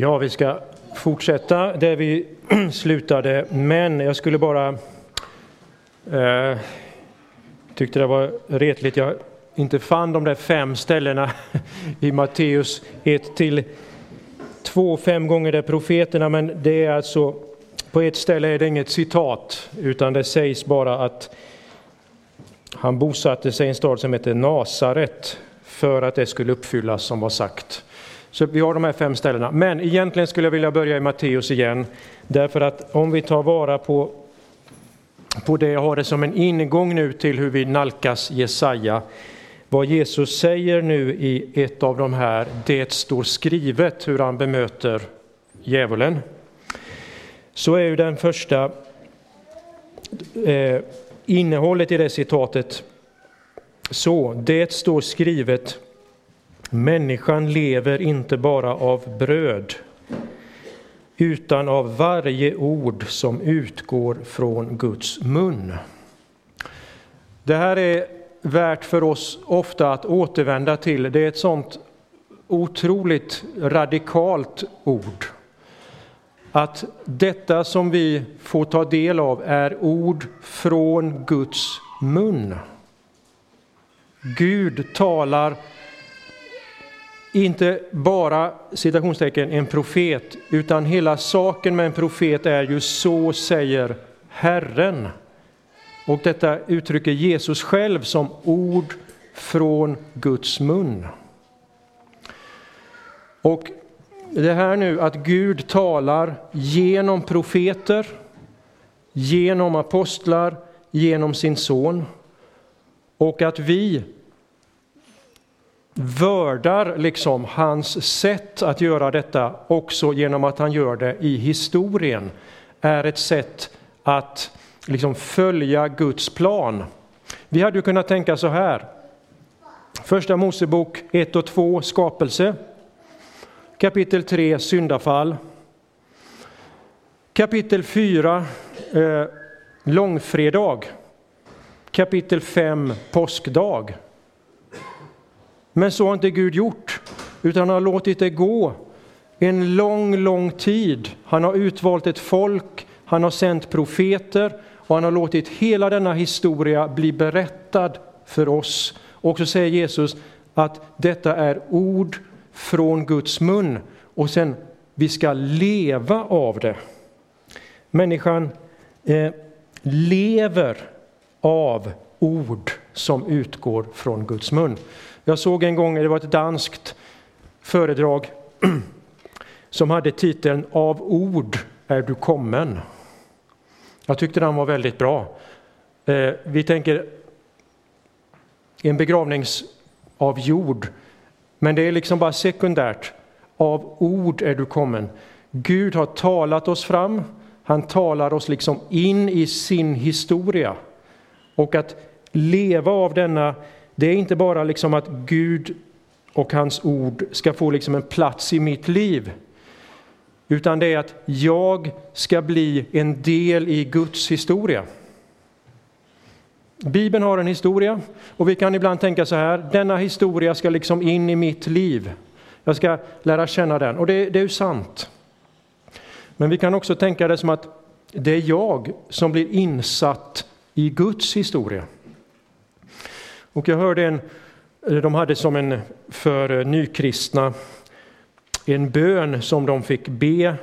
Ja, vi ska fortsätta där vi slutade, men jag skulle bara... Eh, tyckte det var retligt, jag inte fann de där fem ställena i Matteus 1 till 2, fem gånger där profeterna, men det är alltså på ett ställe är det inget citat, utan det sägs bara att han bosatte sig i en stad som heter Nasaret för att det skulle uppfyllas som var sagt. Så vi har de här fem ställena. Men egentligen skulle jag vilja börja i Matteus igen, därför att om vi tar vara på, på det, jag har det som en ingång nu till hur vi nalkas Jesaja, vad Jesus säger nu i ett av de här, det står skrivet, hur han bemöter djävulen, så är ju den första eh, innehållet i det citatet så, det står skrivet Människan lever inte bara av bröd utan av varje ord som utgår från Guds mun. Det här är värt för oss ofta att återvända till. Det är ett sånt otroligt radikalt ord. Att detta som vi får ta del av är ord från Guds mun. Gud talar inte bara citationstecken en profet, utan hela saken med en profet är ju så säger Herren. Och detta uttrycker Jesus själv som ord från Guds mun. Och det här nu att Gud talar genom profeter, genom apostlar, genom sin son och att vi vördar liksom hans sätt att göra detta också genom att han gör det i historien är ett sätt att liksom följa Guds plan. Vi hade ju kunnat tänka så här. Första Mosebok 1 och 2, skapelse. Kapitel 3, syndafall. Kapitel 4, eh, långfredag. Kapitel 5, påskdag. Men så har inte Gud gjort, utan han har låtit det gå en lång, lång tid. Han har utvalt ett folk, han har sänt profeter och han har låtit hela denna historia bli berättad för oss. Och så säger Jesus att detta är ord från Guds mun och sen vi ska leva av det. Människan eh, lever av ord som utgår från Guds mun. Jag såg en gång, det var ett danskt föredrag som hade titeln Av ord är du kommen. Jag tyckte den var väldigt bra. Eh, vi tänker en begravnings av jord, men det är liksom bara sekundärt. Av ord är du kommen. Gud har talat oss fram, han talar oss liksom in i sin historia. Och att leva av denna det är inte bara liksom att Gud och hans ord ska få liksom en plats i mitt liv, utan det är att jag ska bli en del i Guds historia. Bibeln har en historia och vi kan ibland tänka så här, denna historia ska liksom in i mitt liv. Jag ska lära känna den och det, det är ju sant. Men vi kan också tänka det som att det är jag som blir insatt i Guds historia. Och jag hörde en, de hade som en för eh, nykristna en bön som de fick be.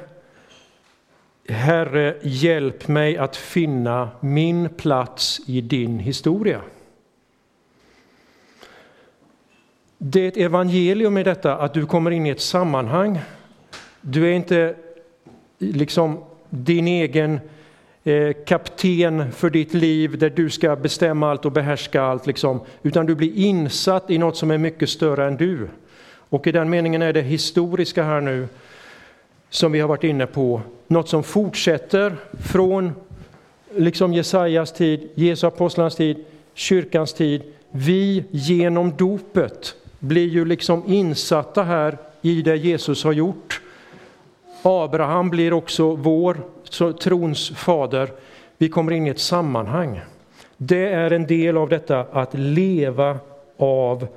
Herre, hjälp mig att finna min plats i din historia. Det är ett evangelium i detta att du kommer in i ett sammanhang. Du är inte liksom din egen Eh, Eh, kapten för ditt liv där du ska bestämma allt och behärska allt, liksom, utan du blir insatt i något som är mycket större än du. Och i den meningen är det historiska här nu, som vi har varit inne på, något som fortsätter från liksom Jesajas tid, Jesu apostlarnas tid, kyrkans tid. Vi genom dopet blir ju liksom insatta här i det Jesus har gjort. Abraham blir också vår trons fader. Vi kommer in i ett sammanhang. Det är en del av detta att leva av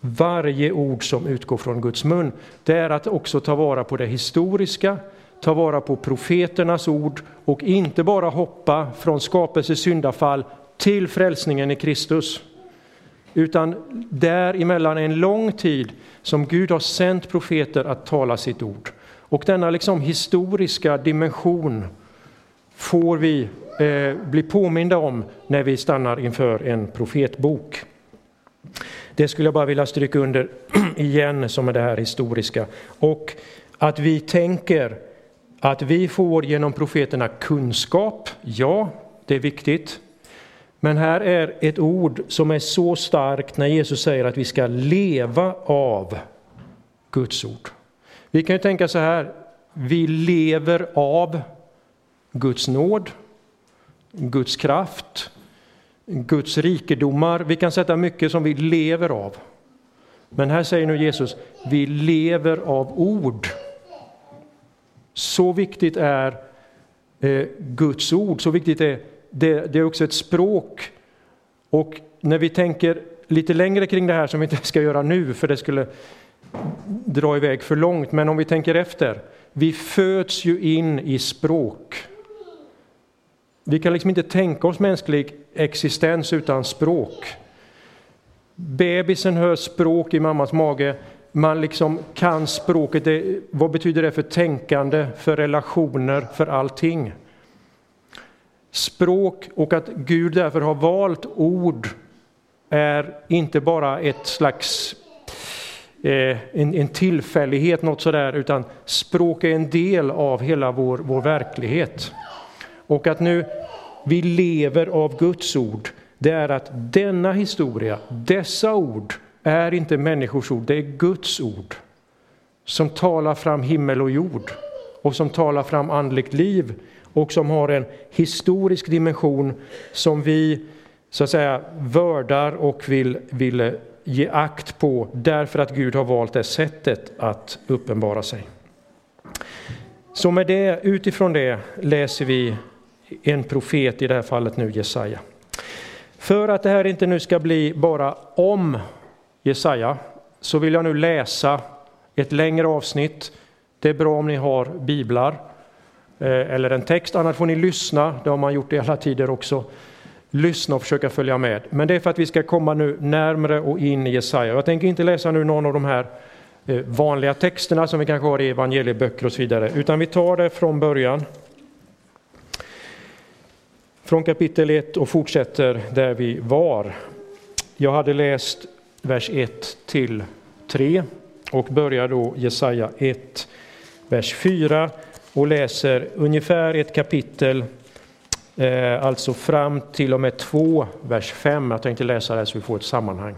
varje ord som utgår från Guds mun. Det är att också ta vara på det historiska, ta vara på profeternas ord och inte bara hoppa från skapelse syndafall till frälsningen i Kristus. Utan däremellan en lång tid som Gud har sänt profeter att tala sitt ord. Och denna liksom historiska dimension får vi eh, bli påminda om när vi stannar inför en profetbok. Det skulle jag bara vilja stryka under igen som är det här historiska. Och att vi tänker att vi får genom profeterna kunskap, ja, det är viktigt. Men här är ett ord som är så starkt när Jesus säger att vi ska leva av Guds ord. Vi kan ju tänka så här, vi lever av Guds nåd, Guds kraft, Guds rikedomar. Vi kan sätta mycket som vi lever av. Men här säger nu Jesus, vi lever av ord. Så viktigt är eh, Guds ord, så viktigt är det, det är också ett språk. Och när vi tänker lite längre kring det här som vi inte ska göra nu, för det skulle dra iväg för långt, men om vi tänker efter. Vi föds ju in i språk. Vi kan liksom inte tänka oss mänsklig existens utan språk. Bebisen hör språk i mammas mage. Man liksom kan språket. Det, vad betyder det för tänkande, för relationer, för allting? Språk och att Gud därför har valt ord är inte bara ett slags Eh, en, en tillfällighet, något sådär, utan språk är en del av hela vår, vår verklighet. Och att nu vi lever av Guds ord, det är att denna historia, dessa ord, är inte människors ord, det är Guds ord som talar fram himmel och jord och som talar fram andligt liv och som har en historisk dimension som vi så att säga vördar och vill, vill eh, ge akt på därför att Gud har valt det sättet att uppenbara sig. Så med det, utifrån det läser vi en profet, i det här fallet nu Jesaja. För att det här inte nu ska bli bara om Jesaja så vill jag nu läsa ett längre avsnitt. Det är bra om ni har biblar eh, eller en text, annars får ni lyssna. Det har man gjort i alla tider också. Lyssna och försöka följa med. Men det är för att vi ska komma nu närmre och in i Jesaja. Jag tänker inte läsa nu någon av de här eh, vanliga texterna som vi kanske har i evangelieböcker och så vidare, utan vi tar det från början från kapitel 1 och fortsätter där vi var. Jag hade läst vers 1 till 3 och börjar då Jesaja 1, vers 4 och läser ungefär ett kapitel, Eh, alltså fram till och med 2, vers 5. Jag tänkte läsa det så vi får ett sammanhang.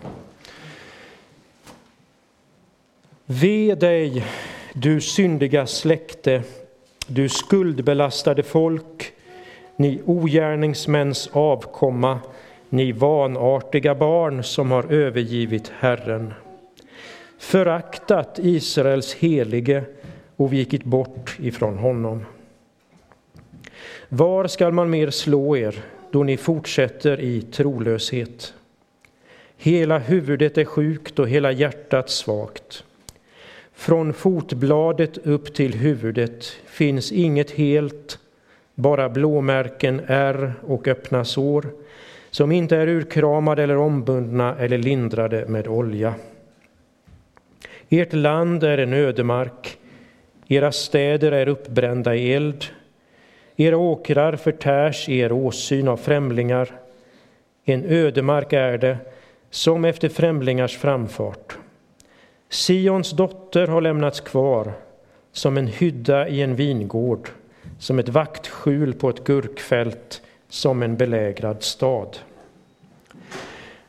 Ve dig, du syndiga släkte, du skuldbelastade folk, ni ogärningsmäns avkomma, ni vanartiga barn som har övergivit Herren. Föraktat Israels helige och vikit bort ifrån honom. Var skall man mer slå er då ni fortsätter i trolöshet? Hela huvudet är sjukt och hela hjärtat svagt. Från fotbladet upp till huvudet finns inget helt bara blåmärken, ärr och öppna sår som inte är urkramade eller ombundna eller lindrade med olja. Ert land är en ödemark, era städer är uppbrända i eld. Era åkrar förtärs i er åsyn av främlingar. En ödemark är det, som efter främlingars framfart. Sions dotter har lämnats kvar, som en hydda i en vingård som ett vaktskjul på ett gurkfält, som en belägrad stad.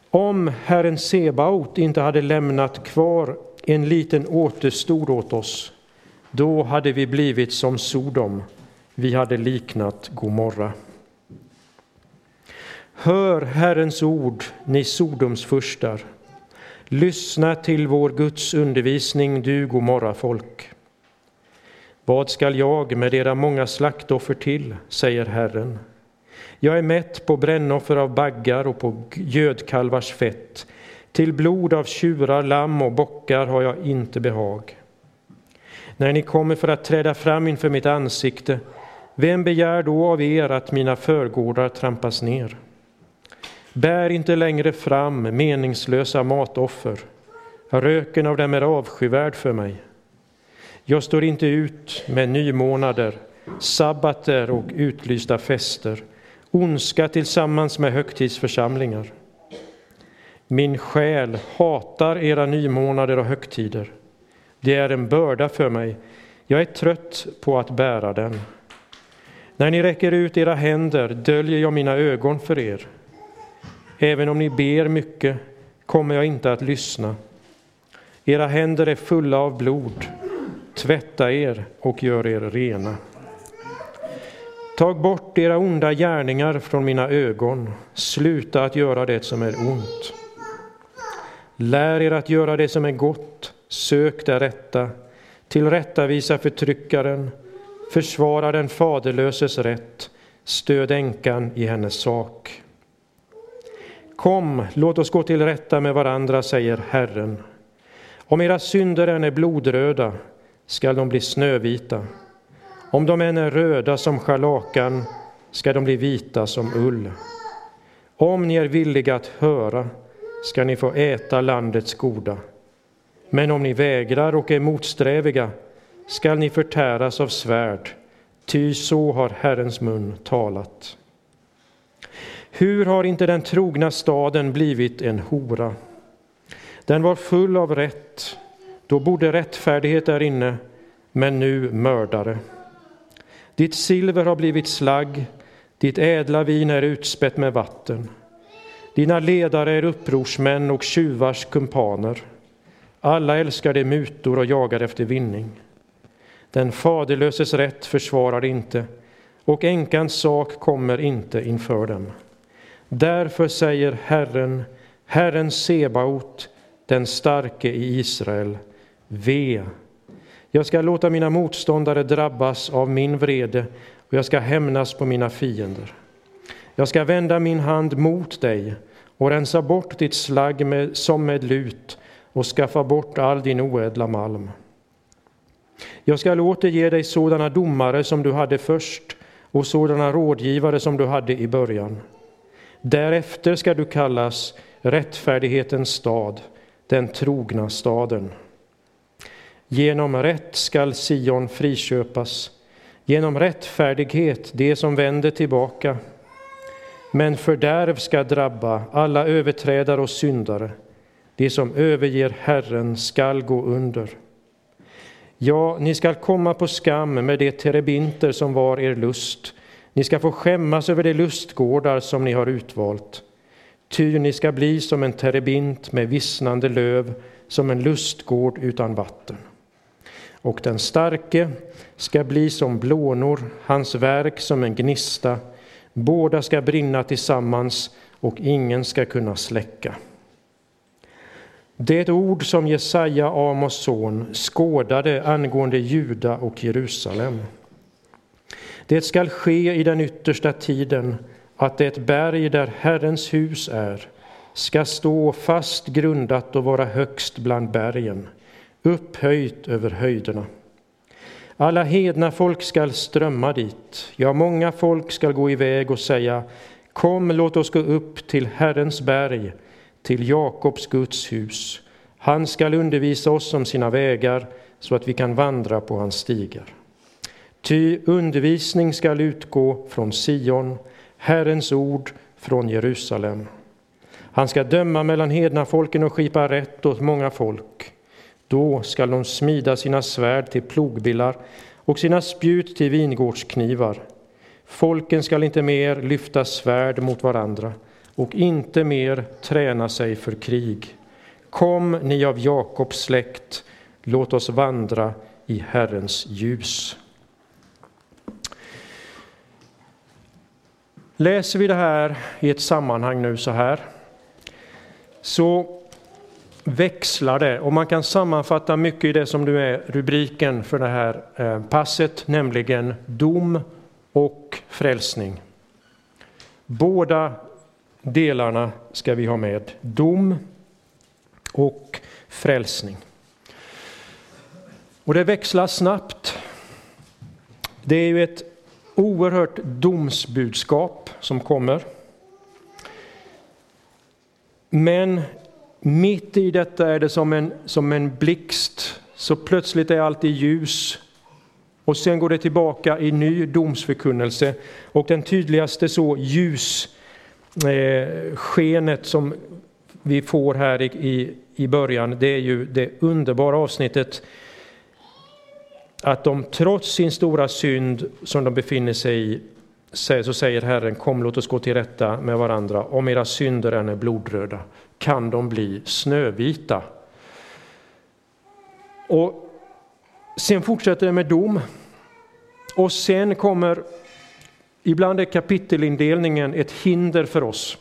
Om Herren Sebaot inte hade lämnat kvar en liten återstod åt oss, då hade vi blivit som Sodom, vi hade liknat Gomorra. Hör Herrens ord, ni Sodoms furstar. Lyssna till vår Guds undervisning, du Gomorra folk. Vad skall jag med era många slaktoffer till, säger Herren. Jag är mätt på brännoffer av baggar och på gödkalvars fett. Till blod av tjurar, lamm och bockar har jag inte behag. När ni kommer för att träda fram inför mitt ansikte, vem begär då av er att mina förgårdar trampas ner? Bär inte längre fram meningslösa matoffer. Röken av dem är avskyvärd för mig. Jag står inte ut med nymånader, sabbater och utlysta fester, ondska tillsammans med högtidsförsamlingar. Min själ hatar era nymånader och högtider. Det är en börda för mig. Jag är trött på att bära den. När ni räcker ut era händer döljer jag mina ögon för er. Även om ni ber mycket kommer jag inte att lyssna. Era händer är fulla av blod. Tvätta er och gör er rena. Tag bort era onda gärningar från mina ögon. Sluta att göra det som är ont. Lär er att göra det som är gott. Sök det rätta. Tillrättavisa förtryckaren. Försvara den faderlöses rätt. Stöd änkan i hennes sak. Kom, låt oss gå till rätta med varandra, säger Herren. Om era synder än är blodröda skall de bli snövita. Om de än är röda som scharlakan skall de bli vita som ull. Om ni är villiga att höra skall ni få äta landets goda. Men om ni vägrar och är motsträviga skall ni förtäras av svärd, ty så har Herrens mun talat. Hur har inte den trogna staden blivit en hora? Den var full av rätt, då bodde rättfärdighet där inne, men nu mördare. Ditt silver har blivit slagg, ditt ädla vin är utspätt med vatten. Dina ledare är upprorsmän och tjuvars kumpaner. Alla älskar de mutor och jagar efter vinning. Den faderlöses rätt försvarar inte, och änkans sak kommer inte inför dem. Därför säger Herren, Herren Sebaot, den starke i Israel, ve. Jag ska låta mina motståndare drabbas av min vrede och jag ska hämnas på mina fiender. Jag ska vända min hand mot dig och rensa bort ditt slagg med, som med lut och skaffa bort all din oädla malm. Jag skall återge dig sådana domare som du hade först och sådana rådgivare som du hade i början. Därefter ska du kallas rättfärdighetens stad, den trogna staden. Genom rätt skall Sion friköpas, genom rättfärdighet det som vänder tillbaka. Men fördärv ska drabba alla överträdare och syndare. De som överger Herren skall gå under. Ja, ni skall komma på skam med de terebinter som var er lust. Ni skall få skämmas över de lustgårdar som ni har utvalt. Ty ni ska bli som en terebint med vissnande löv, som en lustgård utan vatten. Och den starke ska bli som blånor, hans verk som en gnista. Båda ska brinna tillsammans och ingen ska kunna släcka. Det ord som Jesaja, Amos son, skådade angående Juda och Jerusalem. Det skall ske i den yttersta tiden att det berg där Herrens hus är ska stå fast grundat och vara högst bland bergen, upphöjt över höjderna. Alla hedna folk skall strömma dit, ja, många folk skall gå iväg och säga Kom, låt oss gå upp till Herrens berg, till Jakobs Guds hus. Han skall undervisa oss om sina vägar så att vi kan vandra på hans stigar. Ty undervisning skall utgå från Sion, Herrens ord från Jerusalem. Han ska döma mellan hedna folken och skipa rätt åt många folk. Då skall de smida sina svärd till plogbillar och sina spjut till vingårdsknivar. Folken skall inte mer lyfta svärd mot varandra och inte mer träna sig för krig. Kom, ni av Jakobs släkt, låt oss vandra i Herrens ljus. Läser vi det här i ett sammanhang nu så här, så växlar det och man kan sammanfatta mycket i det som nu är rubriken för det här eh, passet, nämligen dom och frälsning. Båda delarna ska vi ha med. Dom och frälsning. Och det växlar snabbt. Det är ju ett oerhört domsbudskap som kommer. Men mitt i detta är det som en, som en blixt, så plötsligt är allt i ljus. Och sen går det tillbaka i ny domsförkunnelse. Och den tydligaste så ljus eh, som vi får här i, i, i början, det är ju det underbara avsnittet att de trots sin stora synd som de befinner sig i, så säger Herren, kom låt oss gå till rätta med varandra. Om era synder än är blodröda kan de bli snövita. Och sen fortsätter det med dom. Och sen kommer, ibland är kapitelindelningen ett hinder för oss.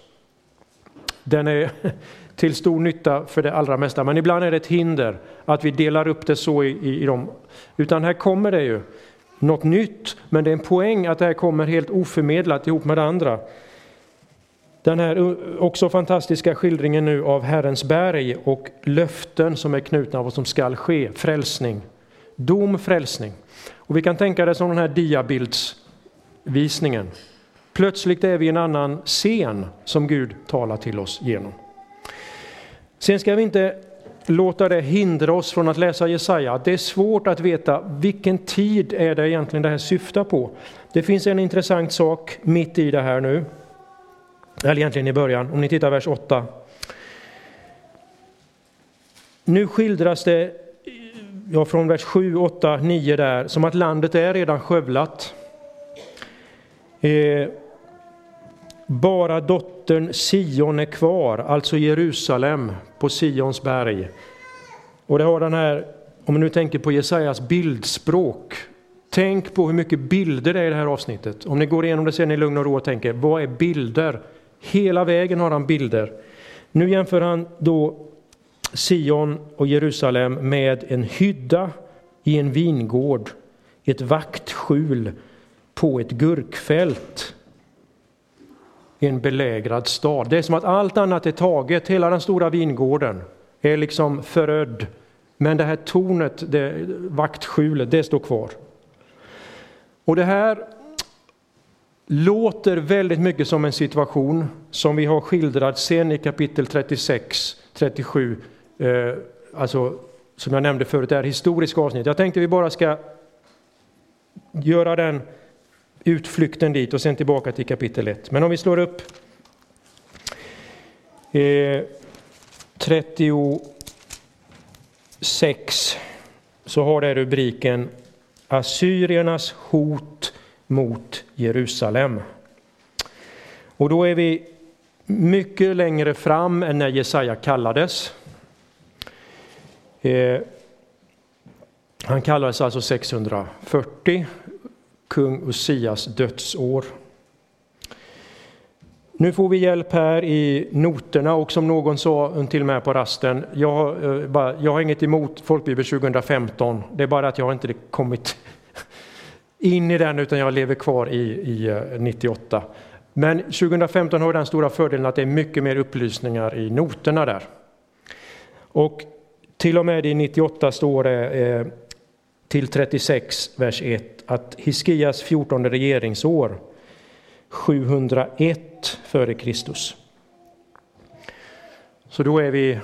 Den är till stor nytta för det allra mesta, men ibland är det ett hinder att vi delar upp det så i, i, i dem. Utan här kommer det ju något nytt, men det är en poäng att det här kommer helt oförmedlat ihop med det andra. Den här också fantastiska skildringen nu av Herrens berg och löften som är knutna av vad som skall ske, frälsning. Dom, frälsning. Och vi kan tänka det som den här diabilds visningen. Plötsligt är vi i en annan scen som Gud talar till oss genom. Sen ska vi inte låta det hindra oss från att läsa Jesaja. Det är svårt att veta vilken tid är det egentligen det här syftar på. Det finns en intressant sak mitt i det här nu. Eller egentligen i början, om ni tittar vers 8. Nu skildras det ja, från vers 7, 8, 9 där, som att landet är redan skövlat. Eh, bara dottern Sion är kvar, alltså Jerusalem på Sions berg. Och det har den här, om man nu tänker på Jesajas bildspråk, tänk på hur mycket bilder det är i det här avsnittet. Om ni går igenom det sen i lugn och ro och tänker, vad är bilder? Hela vägen har han bilder. Nu jämför han då Sion och Jerusalem med en hydda i en vingård, ett vaktskjul på ett gurkfält i en belägrad stad. Det är som att allt annat är taget, hela den stora vingården är liksom förödd. Men det här tornet, det, vaktskjulet, det står kvar. Och det här låter väldigt mycket som en situation som vi har skildrat sen i kapitel 36, 37, eh, alltså som jag nämnde förut, det här historiska avsnittet. Jag tänkte vi bara ska göra den utflykten dit och sen tillbaka till kapitel 1. Men om vi slår upp eh, 36 så har det rubriken Assyriernas hot mot Jerusalem. Och då är vi mycket längre fram än när Jesaja kallades. Eh, han kallades alltså 640 kung Ussias dödsår. Nu får vi hjälp här i noterna och som någon sa till mig på rasten, jag har, eh, jag har inget emot folkbibeln 2015, det är bara att jag har inte kommit in i den utan jag lever kvar i, i eh, 98. Men 2015 har den stora fördelen att det är mycket mer upplysningar i noterna där. Och till och med i 98 står det eh, till 36, vers 1, att Hiskias 14 regeringsår, 701 före Kristus. Så då, är vi,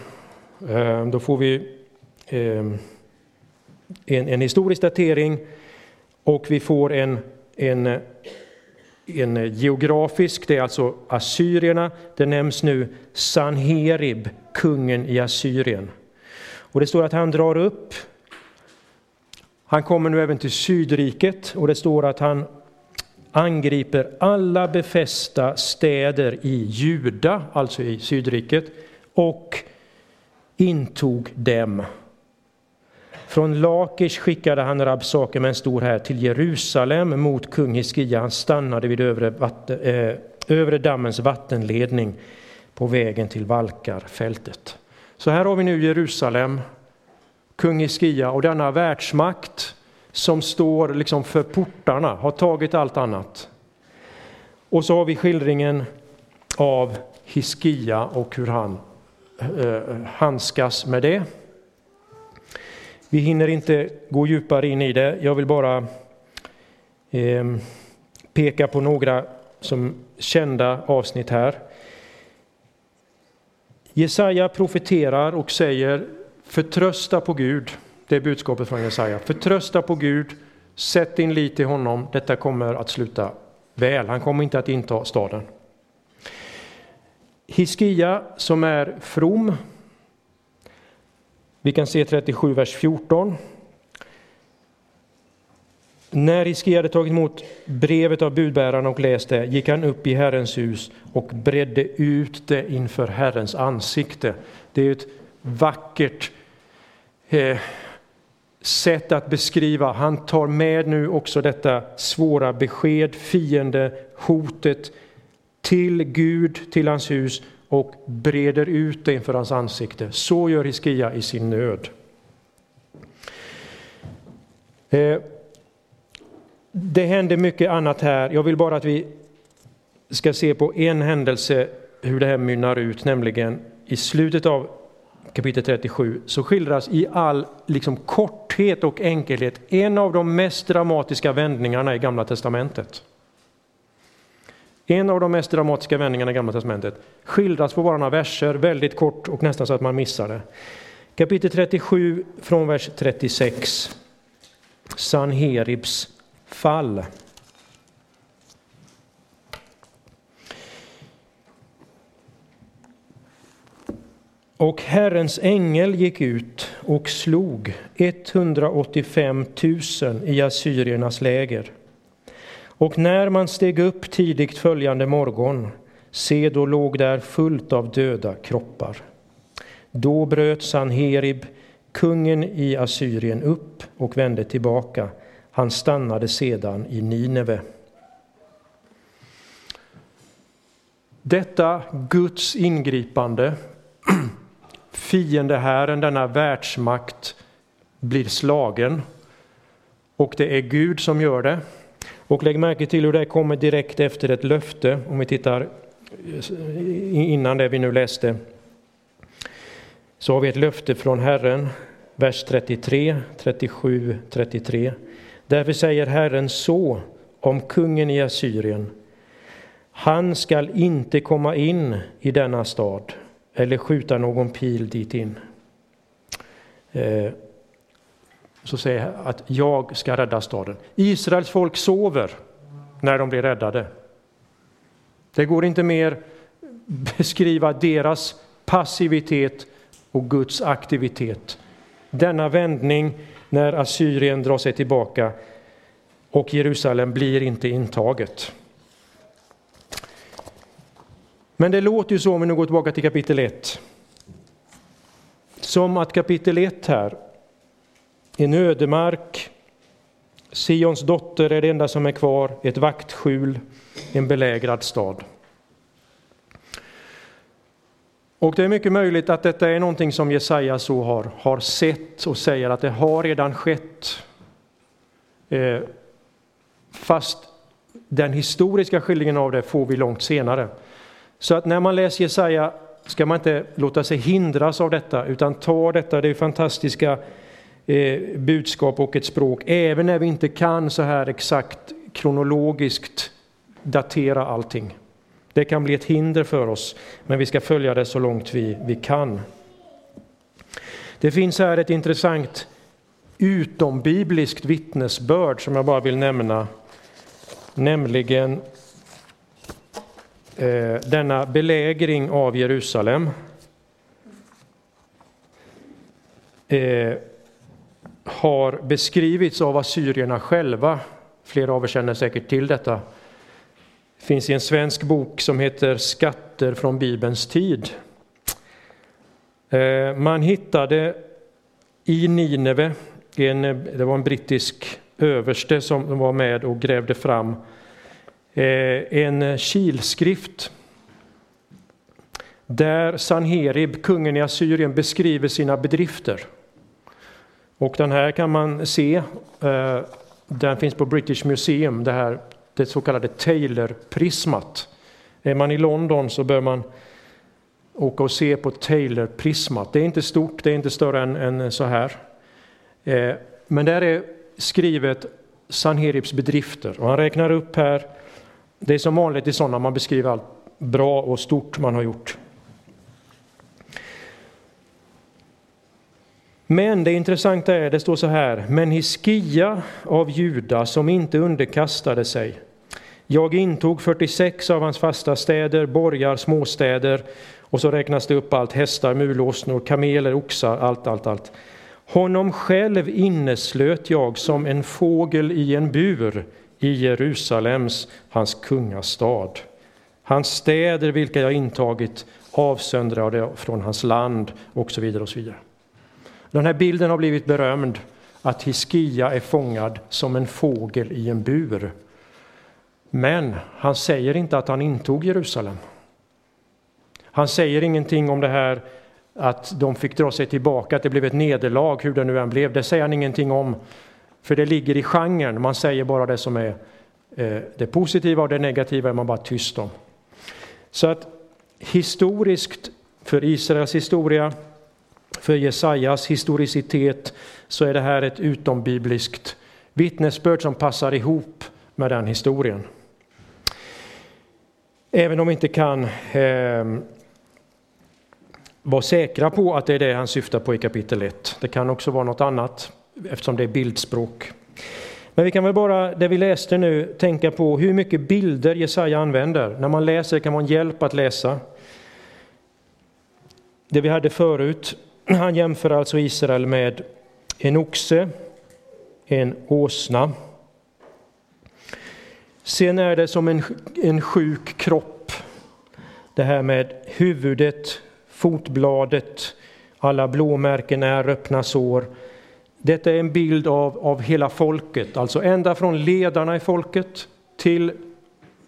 eh, då får vi eh, en, en historisk datering och vi får en, en, en geografisk, det är alltså assyrierna. Det nämns nu Sanherib, kungen i Assyrien. Och det står att han drar upp han kommer nu även till Sydriket och det står att han angriper alla befästa städer i Juda, alltså i Sydriket, och intog dem. Från Lakish skickade han Rabsake med en stor här till Jerusalem mot kung Hiskia. Han stannade vid övre, vatten, eh, övre dammens vattenledning på vägen till Valkarfältet. Så här har vi nu Jerusalem kung Hiskia och denna världsmakt som står liksom för portarna, har tagit allt annat. Och så har vi skildringen av Hiskia och hur han eh, handskas med det. Vi hinner inte gå djupare in i det. Jag vill bara eh, peka på några som kända avsnitt här. Jesaja profeterar och säger förtrösta på Gud. Det är budskapet från Jesaja. Förtrösta på Gud, sätt din lit till honom. Detta kommer att sluta väl. Han kommer inte att inta staden. Hiskia som är from. Vi kan se 37, vers 14. När Hiskia hade tagit emot brevet av budbäraren och läst det gick han upp i Herrens hus och bredde ut det inför Herrens ansikte. Det är ett vackert eh, sätt att beskriva. Han tar med nu också detta svåra besked, fiende, hotet till Gud, till hans hus och breder ut det inför hans ansikte. Så gör Hiskia i sin nöd. Eh, det händer mycket annat här. Jag vill bara att vi ska se på en händelse hur det här mynnar ut, nämligen i slutet av kapitel 37 så skildras i all liksom, korthet och enkelhet en av de mest dramatiska vändningarna i Gamla testamentet. En av de mest dramatiska vändningarna i Gamla testamentet skildras på bara några verser, väldigt kort och nästan så att man missar det. Kapitel 37 från vers 36. Sanheribs fall. Och Herrens ängel gick ut och slog 185 000 i assyriernas läger. Och när man steg upp tidigt följande morgon, se då låg där fullt av döda kroppar. Då bröt Sanherib, kungen i Assyrien, upp och vände tillbaka. Han stannade sedan i Nineve. Detta Guds ingripande fiendehären, denna världsmakt, blir slagen. Och det är Gud som gör det. Och lägg märke till hur det kommer direkt efter ett löfte, om vi tittar eh, innan det vi nu läste. Så har vi ett löfte från Herren, vers 33, 37, 33. Därför säger Herren så om kungen i Assyrien. Han skall inte komma in i denna stad eller skjuta någon pil dit in. Eh, så säger jag att jag ska rädda staden. Israels folk sover när de blir räddade. Det går inte mer beskriva deras passivitet och Guds aktivitet. Denna vändning när Assyrien drar sig tillbaka och Jerusalem blir inte intaget. Men det låter ju så, om vi nu går tillbaka till kapitel 1, som att kapitel 1 här, en ödemark, Sions dotter är det enda som är kvar, ett vaktskjul, en belägrad stad. Och det är mycket möjligt att detta är någonting som Jesaja så har, har sett och säger att det har redan skett. Eh, fast den historiska skildringen av det får vi långt senare. Så att när man läser Jesaja ska man inte låta sig hindras av detta, utan ta detta, det är fantastiska eh, budskap och ett språk, även när vi inte kan så här exakt kronologiskt datera allting. Det kan bli ett hinder för oss, men vi ska följa det så långt vi, vi kan. Det finns här ett intressant utombibliskt vittnesbörd som jag bara vill nämna, nämligen Eh, denna belägring av Jerusalem eh, har beskrivits av assyrierna själva. Flera av er känner säkert till detta. Det finns i en svensk bok som heter Skatter från Bibelns tid. Eh, man hittade i Nineve, en, det var en brittisk överste som var med och grävde fram Eh, Eh, en kilskrift där Sanherib, kungen i Assyrien, beskriver sina bedrifter. Och den här kan man se, eh, den finns på British Museum, det här det så kallade Taylor-prismat. Är man i London så bör man åka och se på Taylor-prismat. Det är inte stort, det är inte större än, än så här. Eh, men där är skrivet Sanheribs bedrifter och han räknar upp här, det är som vanligt i sådana man beskriver allt bra och stort man har gjort. Men det intressanta är, det står så här, men Hiskia av Juda som inte underkastade sig. Jag intog 46 av hans fasta städer, borgar, småstäder och så räknas det upp allt, hästar, mulåsnor, kameler, oxar, allt, allt, allt. Honom själv inneslöt jag som en fågel i en bur i Jerusalems, hans kungastad. Hans städer, vilka jag intagit, avsöndrade från hans land och så vidare och så vidare. Den här bilden har blivit berömd, att Hiskia är fångad som en fågel i en bur. Men han säger inte att han intog Jerusalem. Han säger ingenting om det här att de fick dra sig tillbaka, att det blev ett nederlag, hur det nu än blev. Det säger han ingenting om, för det ligger i genren. Man säger bara det som är eh, det positiva och det negativa är man bara tyst om. Så att historiskt, för Israels historia, för Jesajas historicitet, så är det här ett utombibliskt vittnesbörd som passar ihop med den historien. Även om vi inte kan eh, vara säkra på att det är det han syftar på i kapitel 1. Det kan också vara något annat eftersom det är bildspråk. Men vi kan väl bara, det vi läste nu, tänka på hur mycket bilder Jesaja använder. När man läser kan man en hjälp att läsa. Det vi hade förut, han jämför alltså Israel med en oxe, en åsna. Sen är det som en, en sjuk kropp. Det här med huvudet, fotbladet, alla blåmärken är öppna sår. Detta är en bild av, av hela folket, alltså ända från ledarna i folket till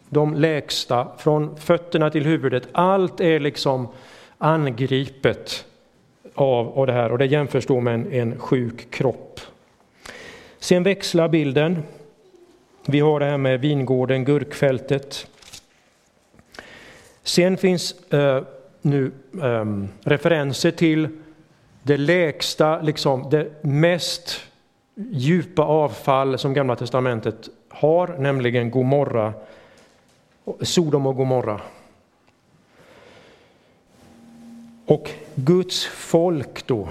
de lägsta, från fötterna till huvudet. Allt är liksom angripet av, av det här och det jämförs då med en, en sjuk kropp. Sen växlar bilden. Vi har det här med vingården, gurkfältet. Sen finns eh, nu eh, referenser till det lägsta, liksom det mest djupa avfall som Gamla testamentet har, nämligen Gomorra, Sodom och Gomorra. Och Guds folk då,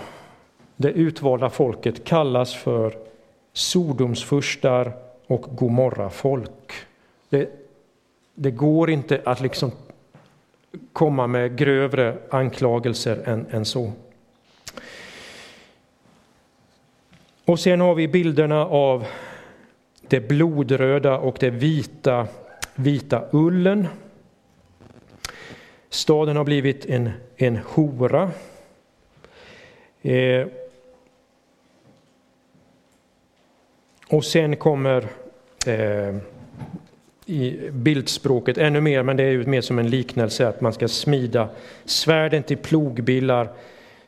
det utvalda folket, kallas för Sodomsfurstar och Gomorra-folk. Det, det går inte att liksom komma med grövre anklagelser än, än så. Och sen har vi bilderna av det blodröda och det vita, vita ullen. Staden har blivit en, en hora. Eh, och sen kommer eh, i bildspråket ännu mer, men det är ju mer som en liknelse att man ska smida svärden till plogbillar,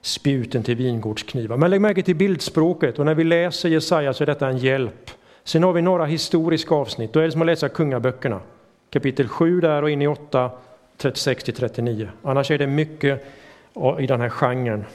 spjuten till vingårdsknivar. Men lägg märke till bildspråket och när vi läser Jesaja så är detta en hjälp. Sen har vi några historiska avsnitt, då är det som att läsa kungaböckerna. Kapitel 7 där och in i 8, 36 till 39. Annars är det mycket i den här genren.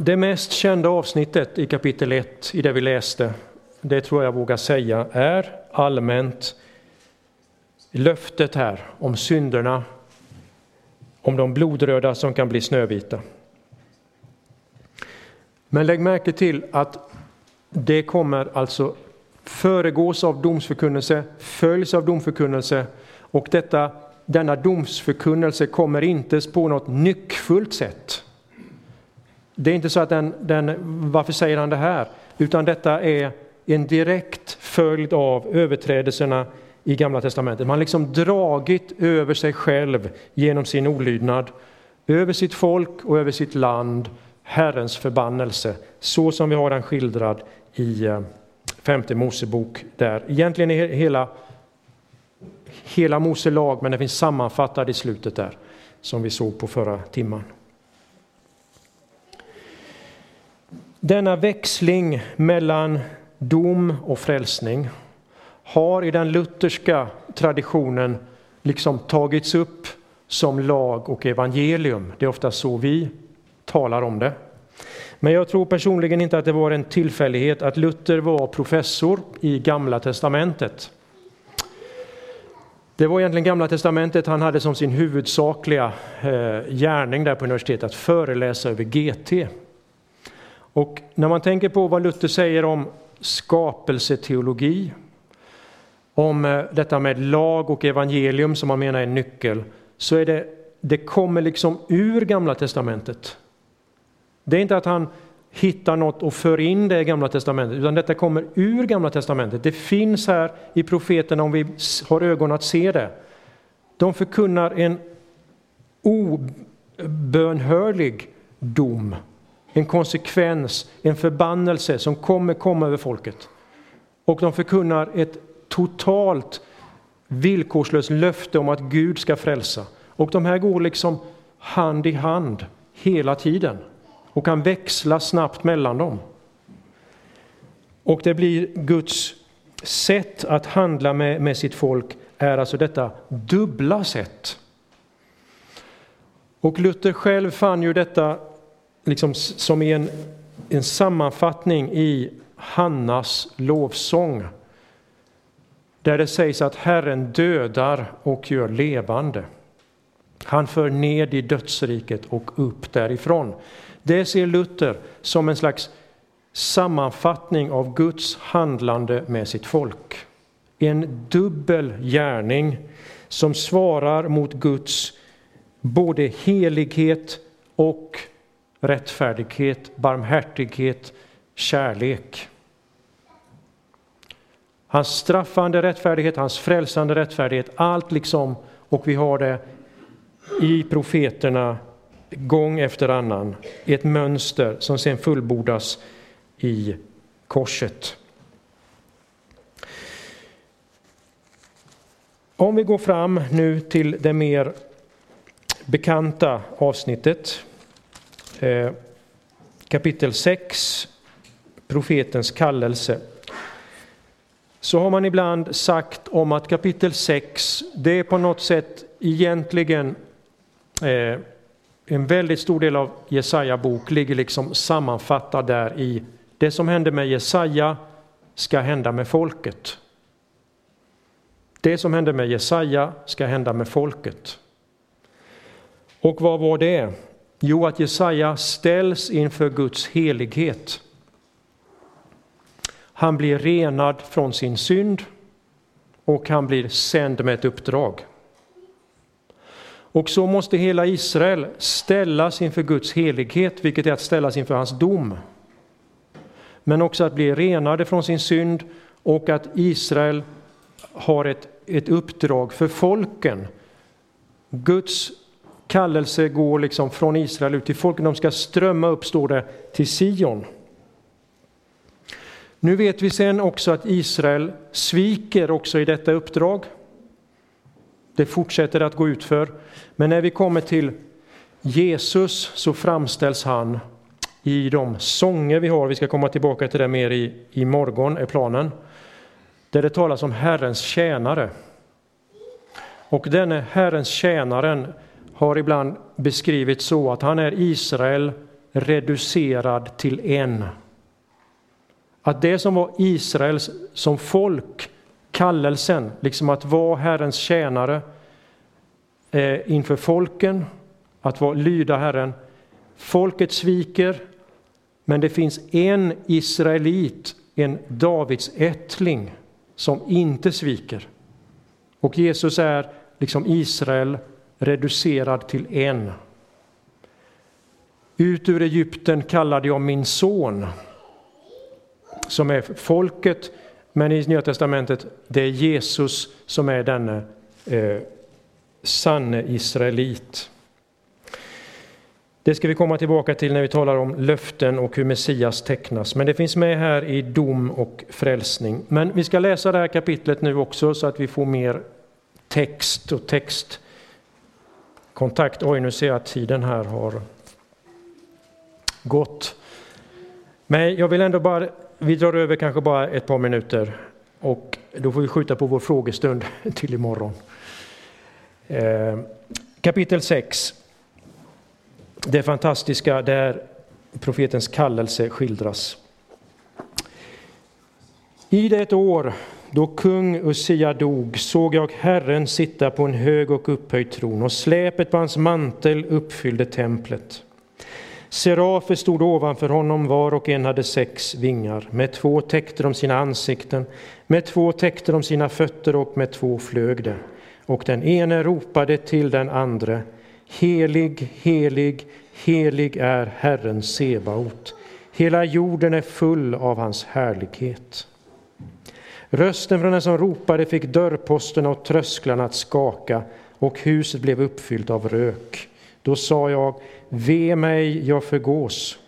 Det mest kända avsnittet i kapitel 1 i det vi läste, det tror jag vågar säga, är allmänt löftet här om synderna, om de blodröda som kan bli snövita. Men lägg märke till att det kommer alltså föregås av domsförkunnelse, följs av domförkunnelse och detta, denna domsförkunnelse kommer inte på något nyckfullt sätt det är inte så att den, den, varför säger han det här? Utan detta är en direkt följd av överträdelserna i Gamla Testamentet. Man har liksom dragit över sig själv genom sin olydnad, över sitt folk och över sitt land, Herrens förbannelse, så som vi har den skildrad i eh, femte Mosebok. Där. Egentligen är hela, hela Mose lag, men den finns sammanfattad i slutet där, som vi såg på förra timman. Denna växling mellan dom och frälsning har i den lutherska traditionen liksom tagits upp som lag och evangelium. Det är ofta så vi talar om det. Men jag tror personligen inte att det var en tillfällighet att Luther var professor i Gamla testamentet. Det var egentligen Gamla testamentet han hade som sin huvudsakliga eh, gärning där på universitetet, att föreläsa över GT. Och när man tänker på vad Luther säger om skapelseteologi, om eh, detta med lag och evangelium som man menar är en nyckel, så är det, det kommer liksom ur Gamla testamentet. Det är inte att han hittar något och för in det i Gamla testamentet, utan detta kommer ur Gamla testamentet. Det finns här i profeterna om vi har ögon att se det. De förkunnar en obönhörlig dom, en konsekvens, en förbannelse som kommer komma över folket. Och de förkunnar ett totalt villkorslöst löfte om att Gud ska frälsa. Och de här går liksom hand i hand hela tiden och kan växla snabbt mellan dem. Och det blir Guds sätt att handla med, med sitt folk är alltså detta dubbla sätt. Och Luther själv fann ju detta liksom som i en, en sammanfattning i Hannas lovsång. Där det sägs att Herren dödar och gör levande. Han för ned i dödsriket och upp därifrån. Det ser Luther som en slags sammanfattning av Guds handlande med sitt folk. En dubbel gärning som svarar mot Guds både helighet och rättfärdighet, barmhärtighet, kärlek. Hans straffande rättfärdighet, hans frälsande rättfärdighet, allt liksom, och vi har det i profeterna gång efter annan i ett mönster som sen fullbordas i korset. Om vi går fram nu till det mer bekanta avsnittet, Eh, kapitel 6, profetens kallelse, så har man ibland sagt om att kapitel 6, det är på något sätt egentligen eh, en väldigt stor del av Jesaja bok ligger liksom sammanfattad där i det som hände med Jesaja ska hända med folket. Det som hände med Jesaja ska hända med folket. Och vad var det? Jo, att Jesaja ställs inför Guds helighet. Han blir renad från sin synd och han blir sänd med ett uppdrag. Och så måste hela Israel ställas inför Guds helighet, vilket är att ställas inför hans dom. Men också att bli renade från sin synd och att Israel har ett, ett uppdrag för folken. Guds kallelse går liksom från Israel ut till folken. De ska strömma upp, står det, till Sion. Nu vet vi sen också att Israel sviker också i detta uppdrag. Det fortsätter att gå ut för. Men när vi kommer till Jesus så framställs han i de sånger vi har, vi ska komma tillbaka till det mer i, i morgon, är planen, där det talas om Herrens tjänare. Och denne Herrens tjänaren har ibland beskrivits så att han är Israel reducerad till en. Att det som var Israels som folk kallelsen, liksom att vara Herrens tjänare eh, inför folken, att vara, lyda Herren. Folket sviker, men det finns en israelit, en Davids ättling, som inte sviker. Och Jesus är liksom Israel reducerad till en. Ut ur Egypten kallade jag min son, som är folket men i Nya Testamentet, det är Jesus som är denne eh, sanne israelit. Det ska vi komma tillbaka till när vi talar om löften och hur Messias tecknas. Men det finns med här i dom och frälsning. Men vi ska läsa det här kapitlet nu också så att vi får mer text och text kontakt. Oj, nu ser jag att tiden här har gått. Men jag vill ändå bara, vi drar över kanske bara ett par minuter och då får vi skjuta på vår frågestund till imorgon. Eh, kapitel 6. Det fantastiska där profetens kallelse skildras. I det ett år då kung Ussia dog såg jag Herren sitta på en hög och upphöjd tron och släpet på hans mantel uppfyllde templet. Serafer stod ovanför honom, var och en hade sex vingar. Med två täckte de sina ansikten, med två täckte de sina fötter och med två flög de. Och den ene ropade till den andre, Helig, helig, helig är Herren Sebaot. Hela jorden är full av hans härlighet. Rösten från den som ropade fick dörrposterna och trösklarna att skaka och huset blev uppfyllt av rök. Då sa jag, ve mig, jag förgås,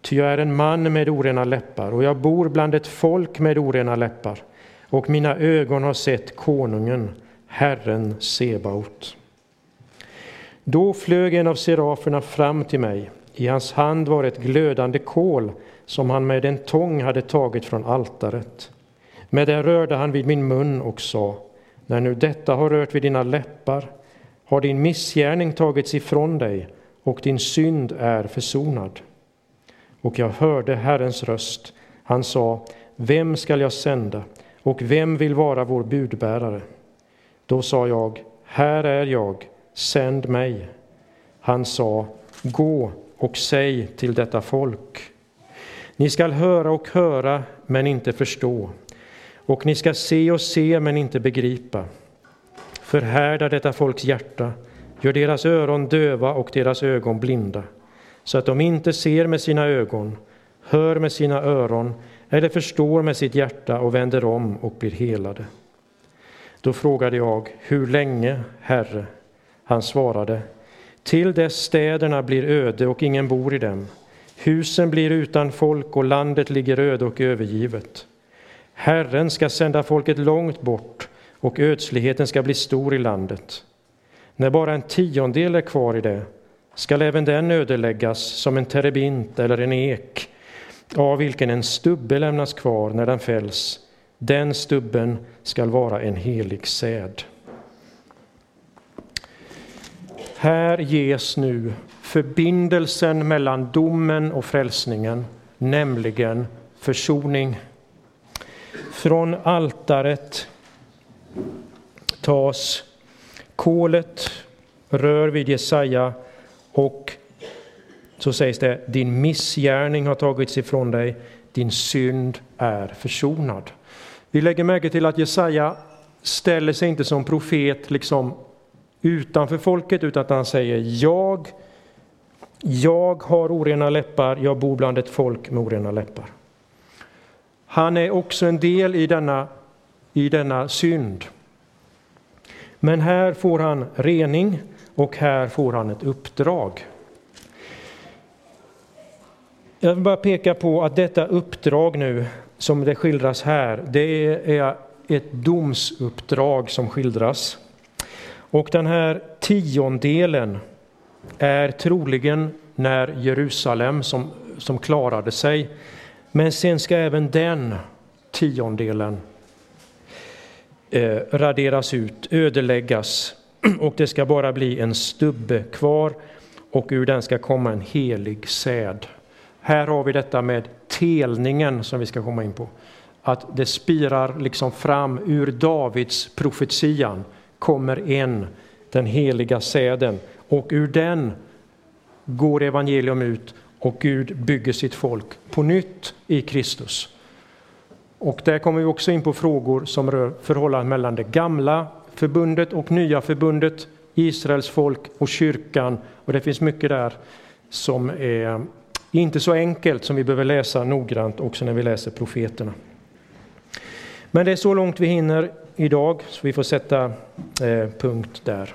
ty jag är en man med orena läppar och jag bor bland ett folk med orena läppar och mina ögon har sett konungen, Herren Sebaot. Då flög en av seraferna fram till mig. I hans hand var ett glödande kol som han med en tång hade tagit från altaret. Med det rörde han vid min mun och sa, när nu detta har rört vid dina läppar har din missgärning tagits ifrån dig och din synd är försonad. Och jag hörde Herrens röst. Han sa, vem skall jag sända och vem vill vara vår budbärare? Då sa jag, här är jag, sänd mig. Han sa, gå och säg till detta folk. Ni skall höra och höra, men inte förstå. Och ni ska se och se, men inte begripa. Förhärda detta folks hjärta, gör deras öron döva och deras ögon blinda, så att de inte ser med sina ögon, hör med sina öron eller förstår med sitt hjärta och vänder om och blir helade. Då frågade jag, hur länge, Herre? Han svarade, till dess städerna blir öde och ingen bor i dem. Husen blir utan folk och landet ligger öde och övergivet. Herren ska sända folket långt bort och ödsligheten ska bli stor i landet. När bara en tiondel är kvar i det skall även den ödeläggas som en terebint eller en ek, av vilken en stubbe lämnas kvar när den fälls. Den stubben skall vara en helig säd. Här ges nu förbindelsen mellan domen och frälsningen, nämligen försoning. Från altaret tas kolet, rör vid Jesaja och så sägs det, din missgärning har tagits ifrån dig, din synd är försonad. Vi lägger märke till att Jesaja ställer sig inte som profet liksom utanför folket, utan att han säger jag, jag har orena läppar, jag bor bland ett folk med orena läppar. Han är också en del i denna, i denna synd. Men här får han rening och här får han ett uppdrag. Jag vill bara peka på att detta uppdrag nu, som det skildras här, det är ett domsuppdrag som skildras. Och den här tiondelen är troligen när Jerusalem som, som klarade sig. Men sen ska även den tiondelen eh, raderas ut, ödeläggas och det ska bara bli en stubbe kvar och ur den ska komma en helig säd. Här har vi detta med telningen som vi ska komma in på. Att det spirar liksom fram ur Davids profetian kommer en, den heliga säden och ur den går evangelium ut och Gud bygger sitt folk på nytt i Kristus. Och där kommer vi också in på frågor som rör förhållandet mellan det gamla förbundet och nya förbundet, Israels folk och kyrkan. Och det finns mycket där som är inte så enkelt som vi behöver läsa noggrant också när vi läser profeterna. Men det är så långt vi hinner idag, så vi får sätta eh, punkt där.